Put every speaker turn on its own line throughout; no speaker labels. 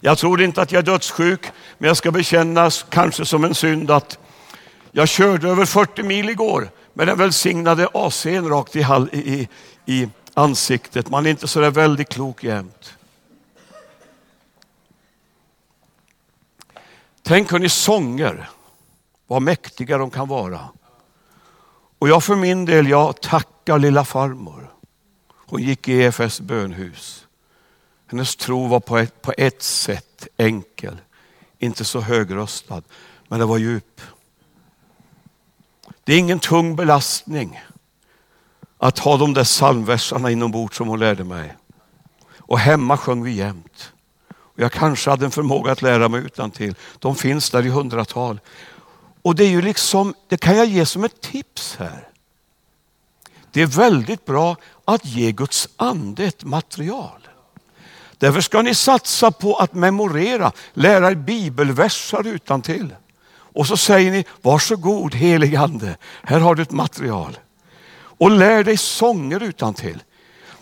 Jag tror inte att jag är dödssjuk, men jag ska bekännas kanske som en synd att jag körde över 40 mil igår med den välsignade AC'n rakt i, i, i ansiktet. Man är inte så där väldigt klok jämt. Tänk hörni, sånger, vad mäktiga de kan vara. Och jag för min del, jag tackar lilla farmor. Hon gick i EFS bönhus. Hennes tro var på ett, på ett sätt enkel, inte så högröstad, men det var djup. Det är ingen tung belastning att ha de där psalmverserna inombords som hon lärde mig. Och hemma sjöng vi jämt. Och jag kanske hade en förmåga att lära mig utan till. De finns där i hundratal. Och det är ju liksom, det kan jag ge som ett tips här. Det är väldigt bra att ge Guds ande ett material. Därför ska ni satsa på att memorera, lära er bibelversar utan till. Och så säger ni, varsågod helig ande, här har du ett material. Och lär dig sånger utan till.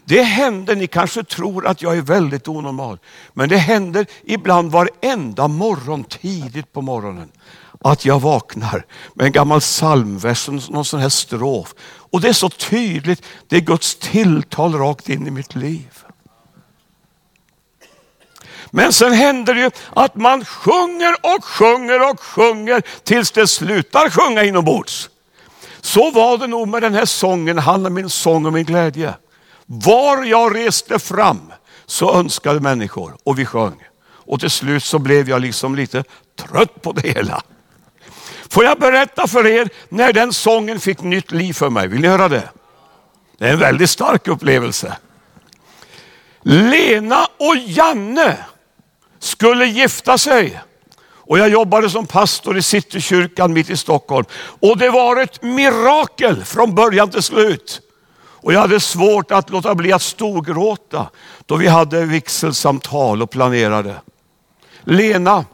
Det händer, ni kanske tror att jag är väldigt onormal, men det händer ibland varenda morgon tidigt på morgonen att jag vaknar med en gammal psalmvers, någon sån här strof. Och det är så tydligt, det är Guds tilltal rakt in i mitt liv. Men sen händer det ju att man sjunger och sjunger och sjunger tills det slutar sjunga inombords. Så var det nog med den här sången, Han är min sång och min glädje. Var jag reste fram så önskade människor och vi sjöng. Och till slut så blev jag liksom lite trött på det hela. Får jag berätta för er när den sången fick nytt liv för mig? Vill ni höra det? Det är en väldigt stark upplevelse. Lena och Janne skulle gifta sig. Och jag jobbade som pastor i Citykyrkan mitt i Stockholm. Och det var ett mirakel från början till slut. Och jag hade svårt att låta bli att storgråta då vi hade vigselsamtal och planerade. Lena,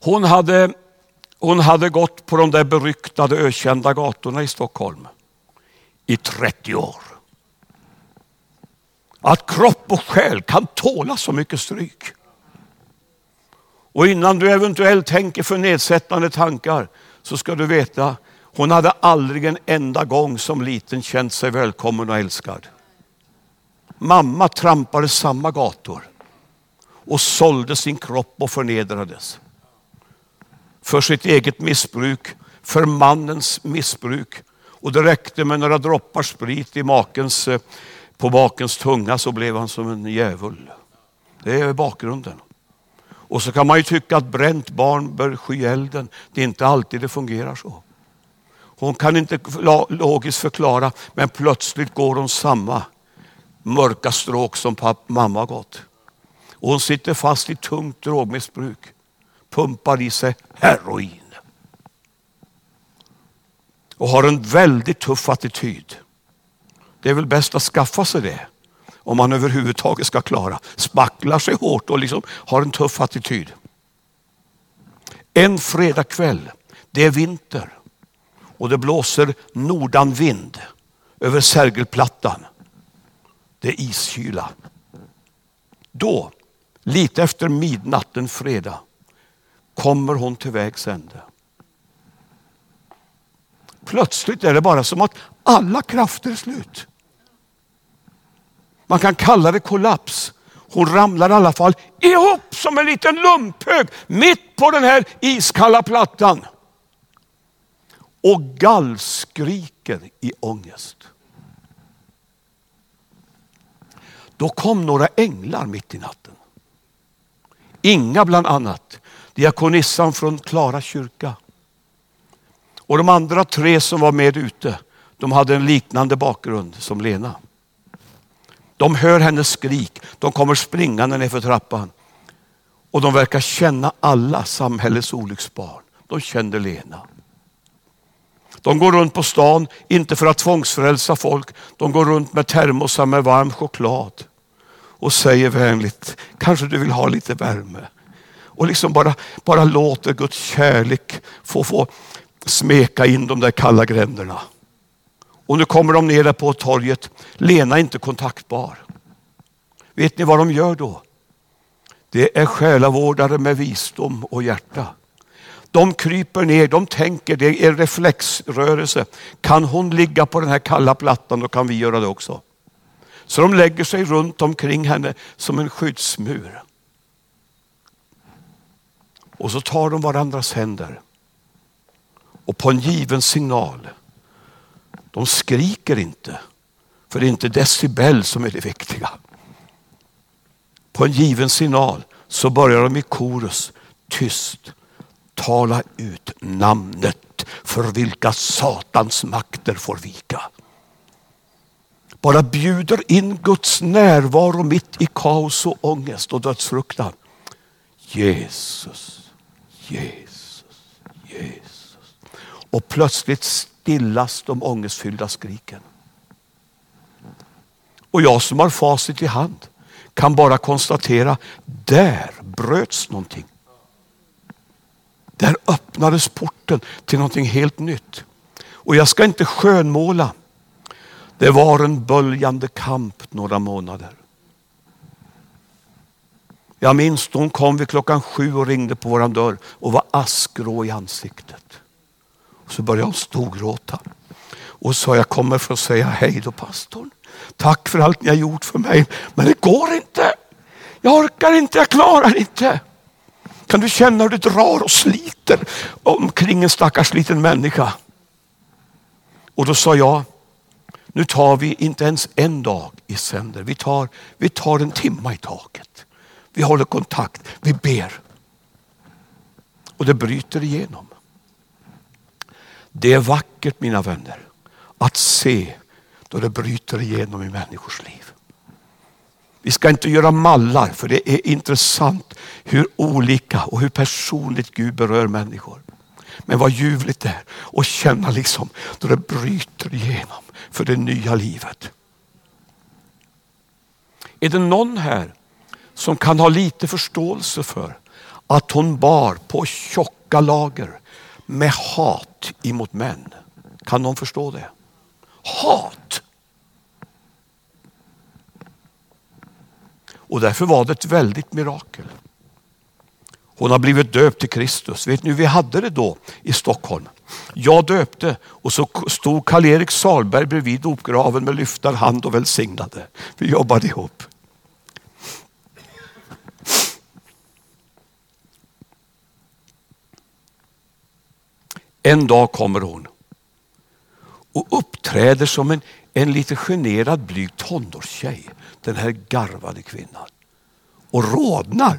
hon hade, hon hade gått på de där beryktade ökända gatorna i Stockholm i 30 år. Att kropp och själ kan tåla så mycket stryk. Och innan du eventuellt tänker för nedsättande tankar så ska du veta, hon hade aldrig en enda gång som liten känt sig välkommen och älskad. Mamma trampade samma gator och sålde sin kropp och förnedrades. För sitt eget missbruk, för mannens missbruk. Och det räckte med några droppar sprit i makens, eh, på makens tunga så blev han som en djävul. Det är bakgrunden. Och så kan man ju tycka att bränt barn bör sky elden. Det är inte alltid det fungerar så. Hon kan inte logiskt förklara, men plötsligt går hon samma mörka stråk som mamma gått. Och hon sitter fast i tungt drogmissbruk, pumpar i sig heroin. Och har en väldigt tuff attityd. Det är väl bäst att skaffa sig det om man överhuvudtaget ska klara. Spacklar sig hårt och liksom har en tuff attityd. En fredagkväll, det är vinter och det blåser nordanvind över Sergelplattan. Det är iskyla. Då, lite efter midnatt en fredag, kommer hon till vägs ände. Plötsligt är det bara som att alla krafter är slut. Man kan kalla det kollaps. Hon ramlar i alla fall ihop som en liten lumphög mitt på den här iskalla plattan. Och gallskriker i ångest. Då kom några änglar mitt i natten. Inga bland annat, diakonissan från Klara kyrka. Och de andra tre som var med ute, de hade en liknande bakgrund som Lena. De hör hennes skrik, de kommer springande ner för trappan. Och de verkar känna alla samhällets olycksbarn. De kände Lena. De går runt på stan, inte för att tvångsfrälsa folk. De går runt med termosar med varm choklad och säger vänligt, kanske du vill ha lite värme. Och liksom bara, bara låter Guds kärlek få, få smeka in de där kalla gränderna. Och nu kommer de ner där på torget. Lena är inte kontaktbar. Vet ni vad de gör då? Det är själavårdare med visdom och hjärta. De kryper ner, de tänker, det är en reflexrörelse. Kan hon ligga på den här kalla plattan, då kan vi göra det också. Så de lägger sig runt omkring henne som en skyddsmur. Och så tar de varandras händer. Och på en given signal, de skriker inte, för det är inte decibel som är det viktiga. På en given signal så börjar de i korus tyst tala ut namnet för vilka Satans makter får vika. Bara bjuder in Guds närvaro mitt i kaos och ångest och dödsfruktan. Jesus, Jesus, Jesus. Och plötsligt stillas de ångestfyllda skriken. Och jag som har facit i hand kan bara konstatera, där bröts någonting. Där öppnades porten till någonting helt nytt. Och jag ska inte skönmåla. Det var en böljande kamp några månader. Jag minns då hon kom vid klockan sju och ringde på våran dörr och var askgrå i ansiktet. Och så började hon storgråta. Och sa jag kommer för att säga hej då pastorn. Tack för allt ni har gjort för mig. Men det går inte. Jag orkar inte, jag klarar inte. Kan du känna hur det drar och sliter omkring en stackars liten människa? Och då sa jag, nu tar vi inte ens en dag i sänder. Vi tar, vi tar en timma i taget. Vi håller kontakt, vi ber. Och det bryter igenom. Det är vackert mina vänner att se då det bryter igenom i människors liv. Vi ska inte göra mallar för det är intressant hur olika och hur personligt Gud berör människor. Men vad ljuvligt det är att känna liksom då det bryter igenom för det nya livet. Är det någon här som kan ha lite förståelse för att hon bar på tjocka lager med hat emot män? Kan någon förstå det? Hat! Och därför var det ett väldigt mirakel. Hon har blivit döpt till Kristus. Vet ni hur vi hade det då i Stockholm? Jag döpte och så stod Karl-Erik Salberg bredvid dopgraven med lyftad hand och välsignade. Vi jobbade ihop. En dag kommer hon och uppträder som en, en lite generad blyg tonårstjej den här garvade kvinnan och rodnar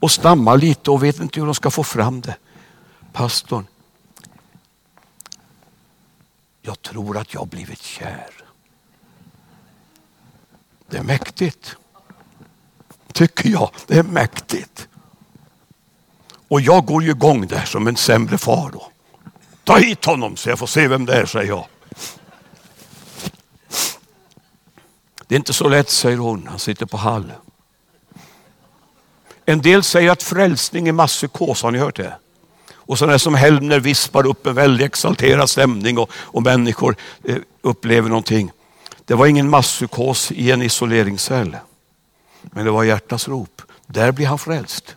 och stammar lite och vet inte hur de ska få fram det. Pastorn, jag tror att jag blivit kär. Det är mäktigt. Tycker jag. Det är mäktigt. Och jag går ju igång där som en sämre far då. Ta hit honom så jag får se vem det är, säger jag. Det är inte så lätt, säger hon. Han sitter på Hall. En del säger att frälsning är masspsykos, har ni hört det? Och sådana som Helmer vispar upp en väldigt exalterad stämning och, och människor eh, upplever någonting. Det var ingen masspsykos i en isoleringscell. Men det var hjärtas rop. Där blir han frälst.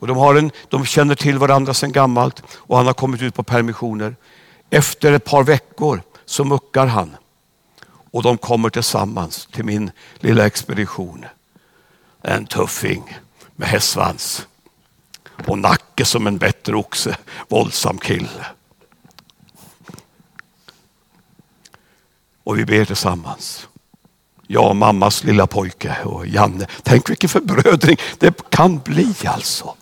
Och de, har en, de känner till varandra sedan gammalt och han har kommit ut på permissioner. Efter ett par veckor så muckar han och de kommer tillsammans till min lilla expedition. En tuffing med hästsvans och nacke som en bättre oxe. Våldsam kille. Och vi ber tillsammans. Jag, och mammas lilla pojke och Janne. Tänk vilken förbrödring det kan bli alltså.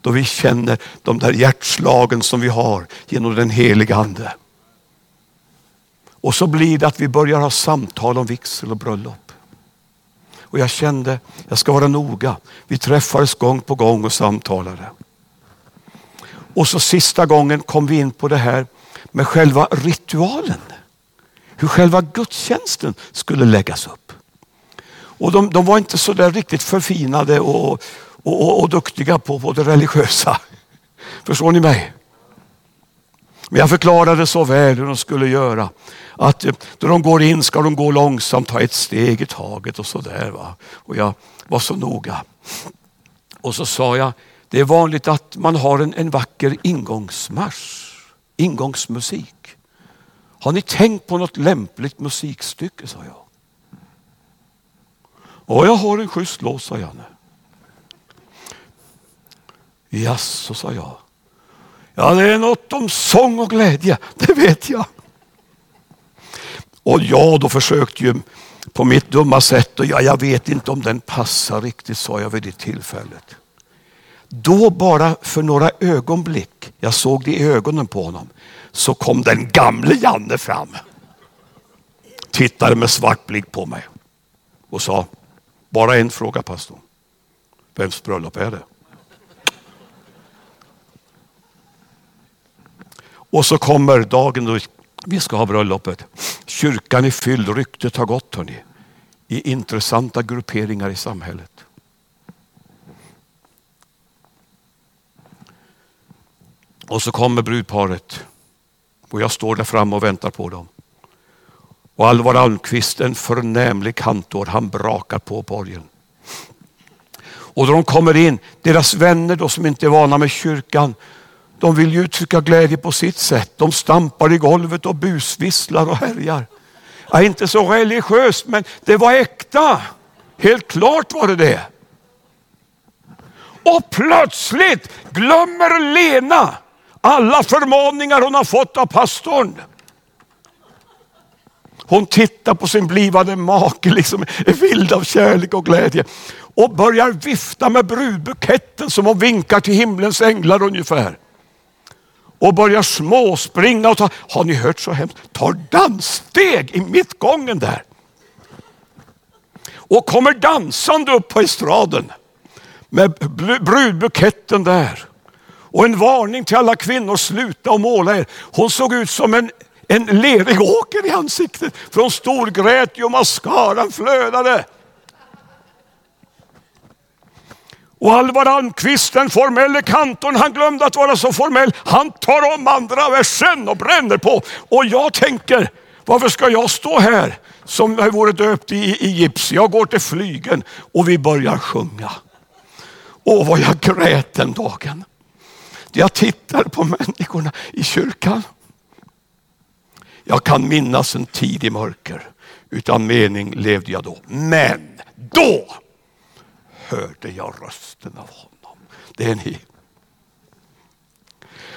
Då vi känner de där hjärtslagen som vi har genom den heliga Ande. Och så blir det att vi börjar ha samtal om vigsel och bröllop. Och jag kände, jag ska vara noga. Vi träffades gång på gång och samtalade. Och så sista gången kom vi in på det här med själva ritualen. Hur själva gudstjänsten skulle läggas upp. Och de, de var inte så där riktigt förfinade och, och, och, och duktiga på, på det religiösa. Förstår ni mig? Men jag förklarade så väl hur de skulle göra. Att när då de går in ska de gå långsamt, ta ett steg i taget och sådär. Och jag var så noga. Och så sa jag, det är vanligt att man har en, en vacker ingångsmarsch, ingångsmusik. Har ni tänkt på något lämpligt musikstycke, sa jag. Och jag har en schysst låt, sa Janne. Jaså, sa jag. Ja, det är något om sång och glädje, det vet jag. Och jag då försökte ju på mitt dumma sätt och ja, jag vet inte om den passar riktigt, sa jag vid det tillfället. Då bara för några ögonblick, jag såg det i ögonen på honom, så kom den gamle Janne fram. Tittade med svart blick på mig och sa, bara en fråga pastorn. Vems bröllop är det? Och så kommer dagen då vi ska ha bröllopet. Kyrkan är fylld, ryktet har gått hörni, i intressanta grupperingar i samhället. Och så kommer brudparet och jag står där framme och väntar på dem. Och Alvar Almqvist, en förnämlig kantor, han brakar på borgen. Och då de kommer in, deras vänner då som inte är vana med kyrkan, de vill ju uttrycka glädje på sitt sätt. De stampar i golvet och busvisslar och härjar. Ja, inte så religiöst, men det var äkta. Helt klart var det det. Och plötsligt glömmer Lena alla förmaningar hon har fått av pastorn. Hon tittar på sin blivande make, liksom är vild av kärlek och glädje och börjar vifta med brudbuketten som hon vinkar till himlens änglar ungefär. Och börjar småspringa och ta, har ni hört så hemskt, tar danssteg i mittgången där. Och kommer dansande upp på estraden med brudbuketten där. Och en varning till alla kvinnor, sluta och måla er. Hon såg ut som en, en lerig åker i ansiktet. för hon storgrät ju och mascaran flödade. Och Alvar Almqvist, den formelle kantorn, han glömde att vara så formell. Han tar om andra versen och bränner på. Och jag tänker, varför ska jag stå här som jag vore döpt i, i gips? Jag går till flygen och vi börjar sjunga. Åh, vad jag grät den dagen. Jag tittar på människorna i kyrkan. Jag kan minnas en tid i mörker. Utan mening levde jag då. Men då hörde jag rösten av honom. Det är ni.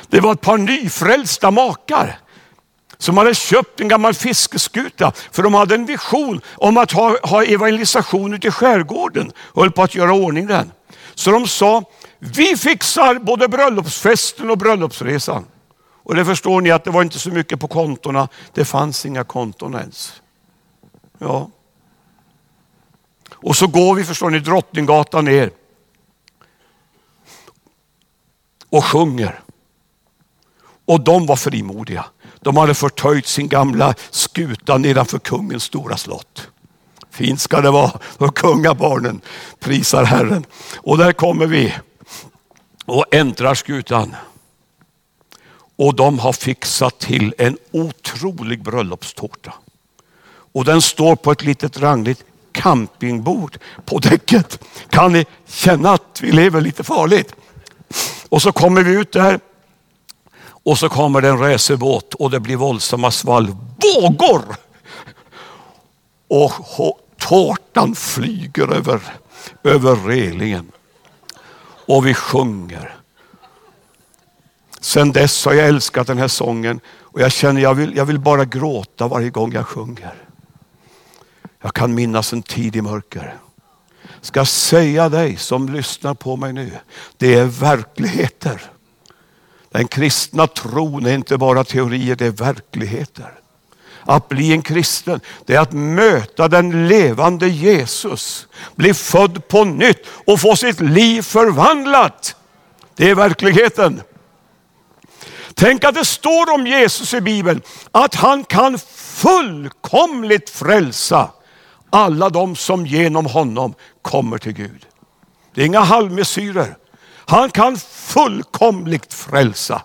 Det var ett par nyfrälsta makar som hade köpt en gammal fiskeskuta för de hade en vision om att ha, ha evangelisation ute i skärgården och höll på att göra ordning den. Så de sa, vi fixar både bröllopsfesten och bröllopsresan. Och det förstår ni att det var inte så mycket på kontona. Det fanns inga konton ens. Ja. Och så går vi, förstår ni, Drottninggatan ner. Och sjunger. Och de var frimodiga. De hade förtöjt sin gamla skuta nedanför kungens stora slott. Fint ska det vara och kungabarnen prisar Herren. Och där kommer vi och äntrar skutan. Och de har fixat till en otrolig bröllopstårta. Och den står på ett litet rangligt campingbord på däcket. Kan ni känna att vi lever lite farligt? Och så kommer vi ut där och så kommer det en racerbåt och det blir våldsamma svall. Vågor! Och tårtan flyger över, över relingen och vi sjunger. Sen dess har jag älskat den här sången och jag känner jag vill, jag vill bara gråta varje gång jag sjunger. Jag kan minnas en tid i mörker. Ska säga dig som lyssnar på mig nu, det är verkligheter. Den kristna tron är inte bara teorier, det är verkligheter. Att bli en kristen, det är att möta den levande Jesus. Bli född på nytt och få sitt liv förvandlat. Det är verkligheten. Tänk att det står om Jesus i Bibeln att han kan fullkomligt frälsa alla de som genom honom kommer till Gud. Det är inga halvmesyrer. Han kan fullkomligt frälsa.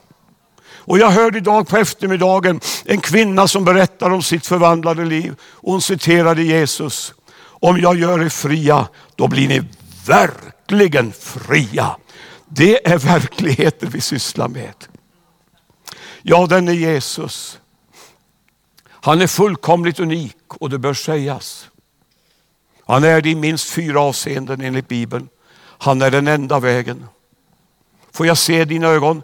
Och jag hörde idag på eftermiddagen en kvinna som berättar om sitt förvandlade liv. hon citerade Jesus. Om jag gör er fria, då blir ni verkligen fria. Det är verkligheten vi sysslar med. Ja, den är Jesus. Han är fullkomligt unik och det bör sägas. Han är det i minst fyra avseenden enligt Bibeln. Han är den enda vägen. Får jag se dina ögon?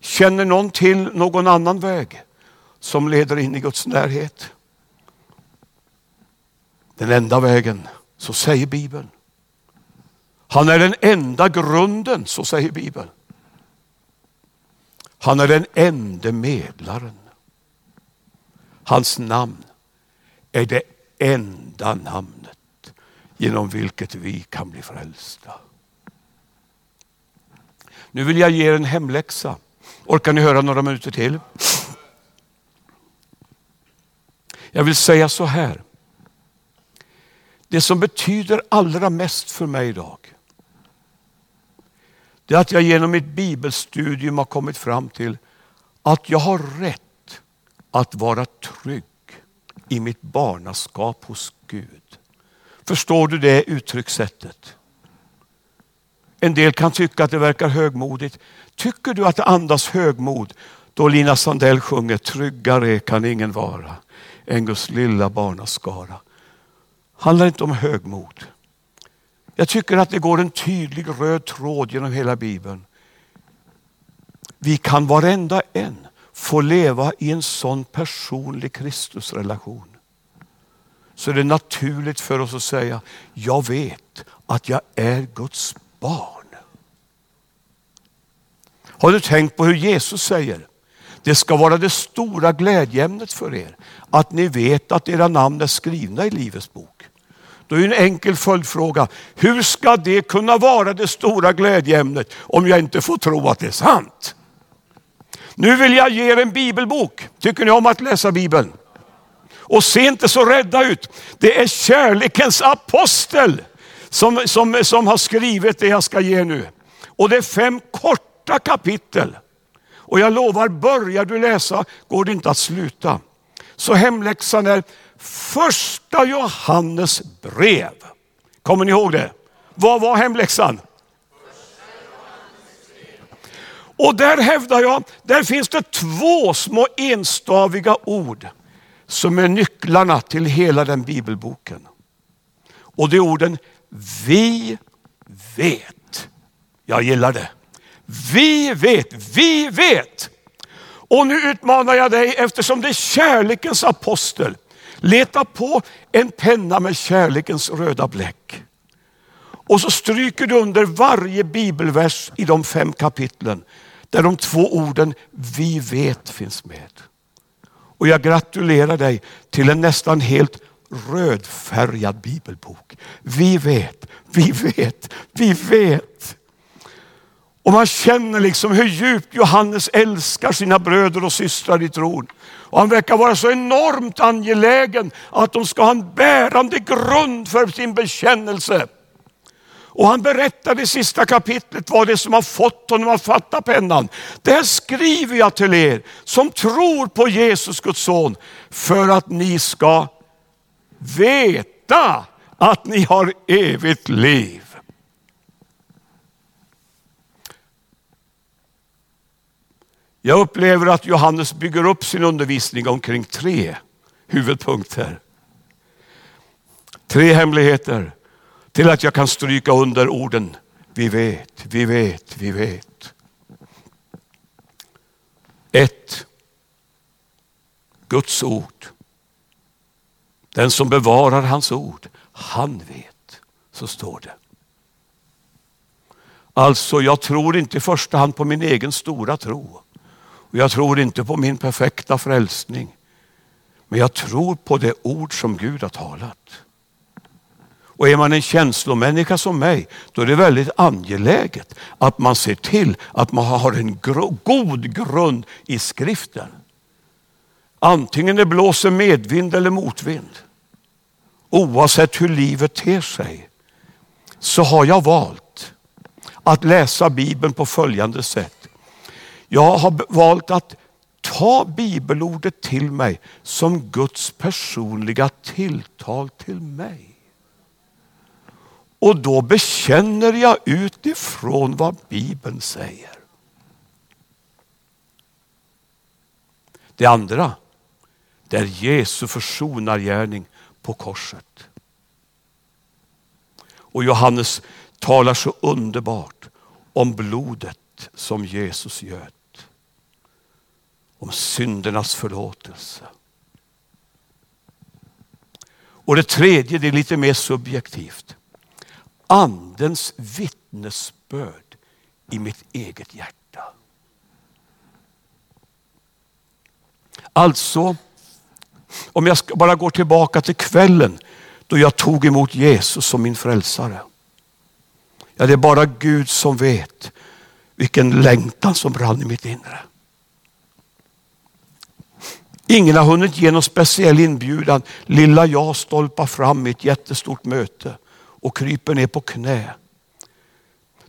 Känner någon till någon annan väg som leder in i Guds närhet? Den enda vägen, så säger Bibeln. Han är den enda grunden, så säger Bibeln. Han är den enda medlaren. Hans namn är det enda namn genom vilket vi kan bli frälsta. Nu vill jag ge er en hemläxa. Orkar ni höra några minuter till? Jag vill säga så här. Det som betyder allra mest för mig idag, det är att jag genom mitt bibelstudium har kommit fram till att jag har rätt att vara trygg i mitt barnaskap hos Gud. Förstår du det uttryckssättet? En del kan tycka att det verkar högmodigt. Tycker du att det andas högmod då Lina Sandell sjunger Tryggare kan ingen vara än Guds lilla barnaskara. handlar inte om högmod. Jag tycker att det går en tydlig röd tråd genom hela Bibeln. Vi kan varenda en få leva i en sån personlig Kristusrelation. Så är det naturligt för oss att säga, jag vet att jag är Guds barn. Har du tänkt på hur Jesus säger? Det ska vara det stora glädjeämnet för er att ni vet att era namn är skrivna i Livets bok. Då är en enkel följdfråga. Hur ska det kunna vara det stora glädjeämnet om jag inte får tro att det är sant? Nu vill jag ge er en bibelbok. Tycker ni om att läsa bibeln? Och se inte så rädda ut. Det är kärlekens apostel som, som, som har skrivit det jag ska ge nu. Och det är fem korta kapitel. Och jag lovar, börjar du läsa går det inte att sluta. Så hemläxan är första Johannes brev. Kommer ni ihåg det? Vad var hemläxan? Och där hävdar jag, där finns det två små enstaviga ord som är nycklarna till hela den bibelboken. Och det är orden vi vet. Jag gillar det. Vi vet, vi vet. Och nu utmanar jag dig eftersom det är kärlekens apostel. Leta på en penna med kärlekens röda bläck. Och så stryker du under varje bibelvers i de fem kapitlen där de två orden vi vet finns med. Och jag gratulerar dig till en nästan helt rödfärgad bibelbok. Vi vet, vi vet, vi vet. Och man känner liksom hur djupt Johannes älskar sina bröder och systrar i tron. Och han verkar vara så enormt angelägen att de ska ha en bärande grund för sin bekännelse. Och han berättar i sista kapitlet vad det är som har fått honom att fatta pennan. Det här skriver jag till er som tror på Jesus Guds son för att ni ska veta att ni har evigt liv. Jag upplever att Johannes bygger upp sin undervisning omkring tre huvudpunkter. Tre hemligheter till att jag kan stryka under orden vi vet, vi vet, vi vet. Ett, Guds ord. Den som bevarar hans ord, han vet. Så står det. Alltså, jag tror inte i första hand på min egen stora tro. Och jag tror inte på min perfekta frälsning. Men jag tror på det ord som Gud har talat. Och är man en känslomänniska som mig, då är det väldigt angeläget att man ser till att man har en god grund i skriften. Antingen det blåser medvind eller motvind. Oavsett hur livet ter sig så har jag valt att läsa Bibeln på följande sätt. Jag har valt att ta bibelordet till mig som Guds personliga tilltal till mig. Och då bekänner jag utifrån vad Bibeln säger. Det andra, det är Jesu försonargärning på korset. Och Johannes talar så underbart om blodet som Jesus göt. Om syndernas förlåtelse. Och det tredje, det är lite mer subjektivt. Andens vittnesbörd i mitt eget hjärta. Alltså, om jag bara går tillbaka till kvällen då jag tog emot Jesus som min frälsare. Ja, det är bara Gud som vet vilken längtan som brann i mitt inre. Ingen har hunnit ge någon speciell inbjudan. Lilla jag stolpar fram i ett jättestort möte och kryper ner på knä.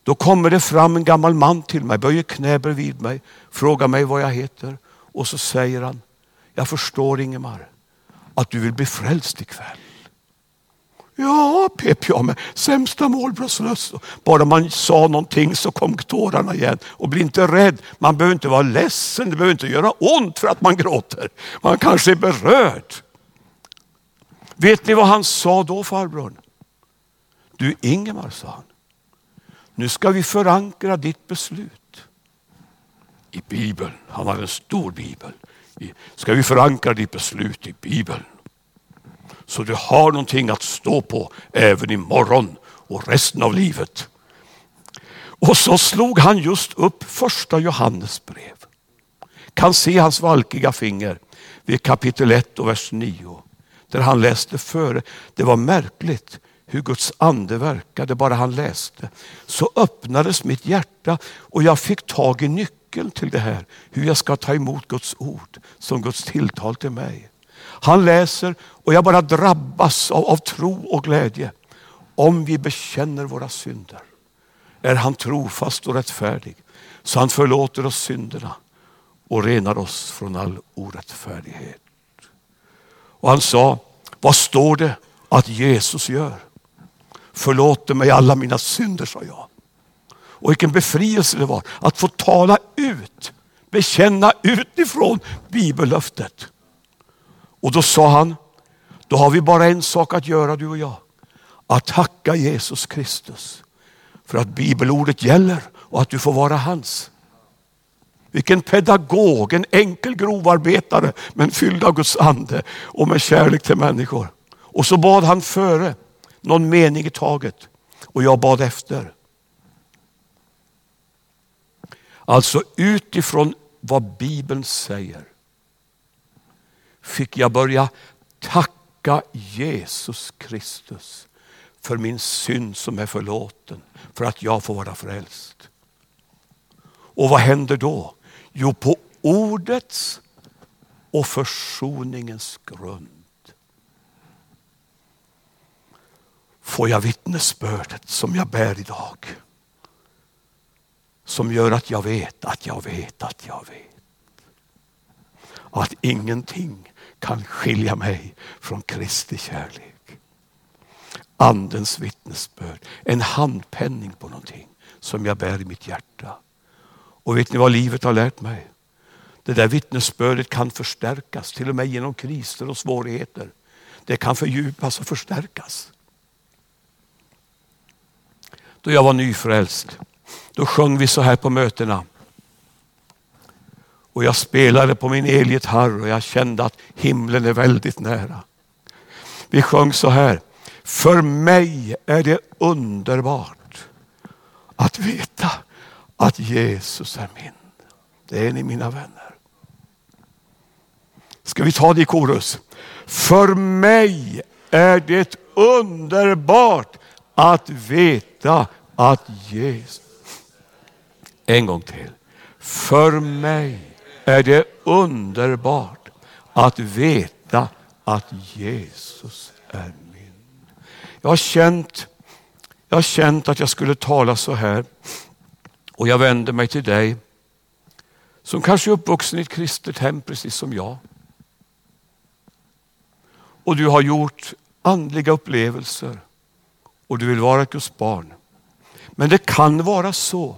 Då kommer det fram en gammal man till mig, böjer knä bredvid mig, frågar mig vad jag heter och så säger han, jag förstår Ingemar att du vill bli frälst ikväll. Ja, pep jag med sämsta målbrottsröst. Bara man sa någonting så kom tårarna igen. Och bli inte rädd, man behöver inte vara ledsen, det behöver inte göra ont för att man gråter. Man kanske är berörd. Vet ni vad han sa då farbrorn? Du Ingemar, sa han. Nu ska vi förankra ditt beslut i Bibeln. Han hade en stor bibel. Ska vi förankra ditt beslut i Bibeln? Så du har någonting att stå på även imorgon och resten av livet. Och så slog han just upp första Johannes brev. Kan se hans valkiga finger vid kapitel 1 och vers 9. Där han läste före. Det var märkligt hur Guds ande verkade bara han läste. Så öppnades mitt hjärta och jag fick tag i nyckeln till det här. Hur jag ska ta emot Guds ord som Guds tilltal till mig. Han läser och jag bara drabbas av, av tro och glädje. Om vi bekänner våra synder är han trofast och rättfärdig så han förlåter oss synderna och renar oss från all orättfärdighet. Och han sa, vad står det att Jesus gör? Förlåter mig alla mina synder, sa jag. Och vilken befrielse det var att få tala ut, bekänna utifrån bibellöftet. Och då sa han, då har vi bara en sak att göra du och jag. Att tacka Jesus Kristus för att bibelordet gäller och att du får vara hans. Vilken pedagog, en enkel grovarbetare men fylld av Guds ande och med kärlek till människor. Och så bad han före, någon mening i taget och jag bad efter. Alltså utifrån vad Bibeln säger fick jag börja tacka Jesus Kristus för min synd som är förlåten, för att jag får vara frälst. Och vad händer då? Jo, på ordets och försoningens grund får jag vittnesbördet som jag bär idag. Som gör att jag vet att jag vet att jag vet. Att ingenting kan skilja mig från Kristi kärlek. Andens vittnesbörd, en handpenning på någonting som jag bär i mitt hjärta. Och vet ni vad livet har lärt mig? Det där vittnesbördet kan förstärkas, till och med genom kriser och svårigheter. Det kan fördjupas och förstärkas. Då jag var nyfrälst, då sjöng vi så här på mötena. Och jag spelade på min elgitarr och jag kände att himlen är väldigt nära. Vi sjöng så här. För mig är det underbart att veta att Jesus är min. Det är ni mina vänner. Ska vi ta det i korus? För mig är det underbart att veta att Jesus... En gång till. För mig är det underbart att veta att Jesus är min. Jag har känt, jag har känt att jag skulle tala så här och jag vänder mig till dig som kanske är uppvuxen i ett kristet hem precis som jag. Och du har gjort andliga upplevelser och du vill vara ett Guds barn. Men det kan vara så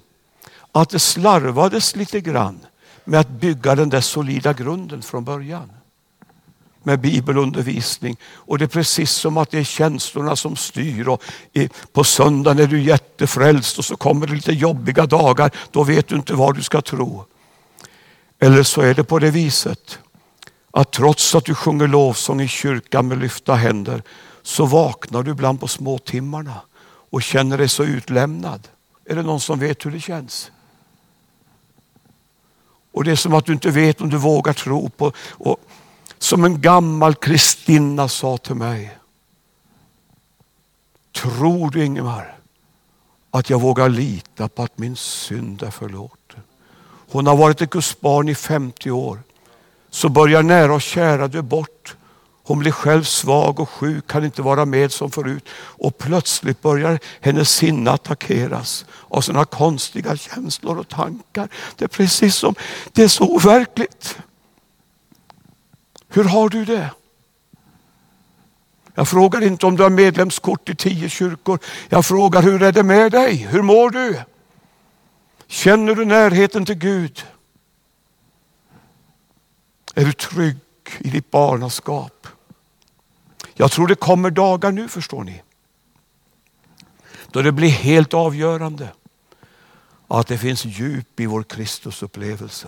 att det slarvades lite grann med att bygga den där solida grunden från början. Med bibelundervisning och det är precis som att det är känslorna som styr. Och på söndagen är du jättefrälst och så kommer det lite jobbiga dagar. Då vet du inte vad du ska tro. Eller så är det på det viset att trots att du sjunger lovsång i kyrkan med lyfta händer så vaknar du ibland på småtimmarna och känner dig så utlämnad. Är det någon som vet hur det känns? Och det är som att du inte vet om du vågar tro på. Och som en gammal kristinna sa till mig. Tror du Ingemar att jag vågar lita på att min synd är förlåten? Hon har varit ett Guds barn i 50 år. Så börjar nära och kära dö bort. Hon blir själv svag och sjuk, kan inte vara med som förut. Och plötsligt börjar hennes sinne attackeras av sådana konstiga känslor och tankar. Det är precis som, det är så overkligt. Hur har du det? Jag frågar inte om du har medlemskort i tio kyrkor. Jag frågar hur är det med dig? Hur mår du? Känner du närheten till Gud? Är du trygg i ditt barnaskap? Jag tror det kommer dagar nu förstår ni. Då det blir helt avgörande att det finns djup i vår Kristusupplevelse.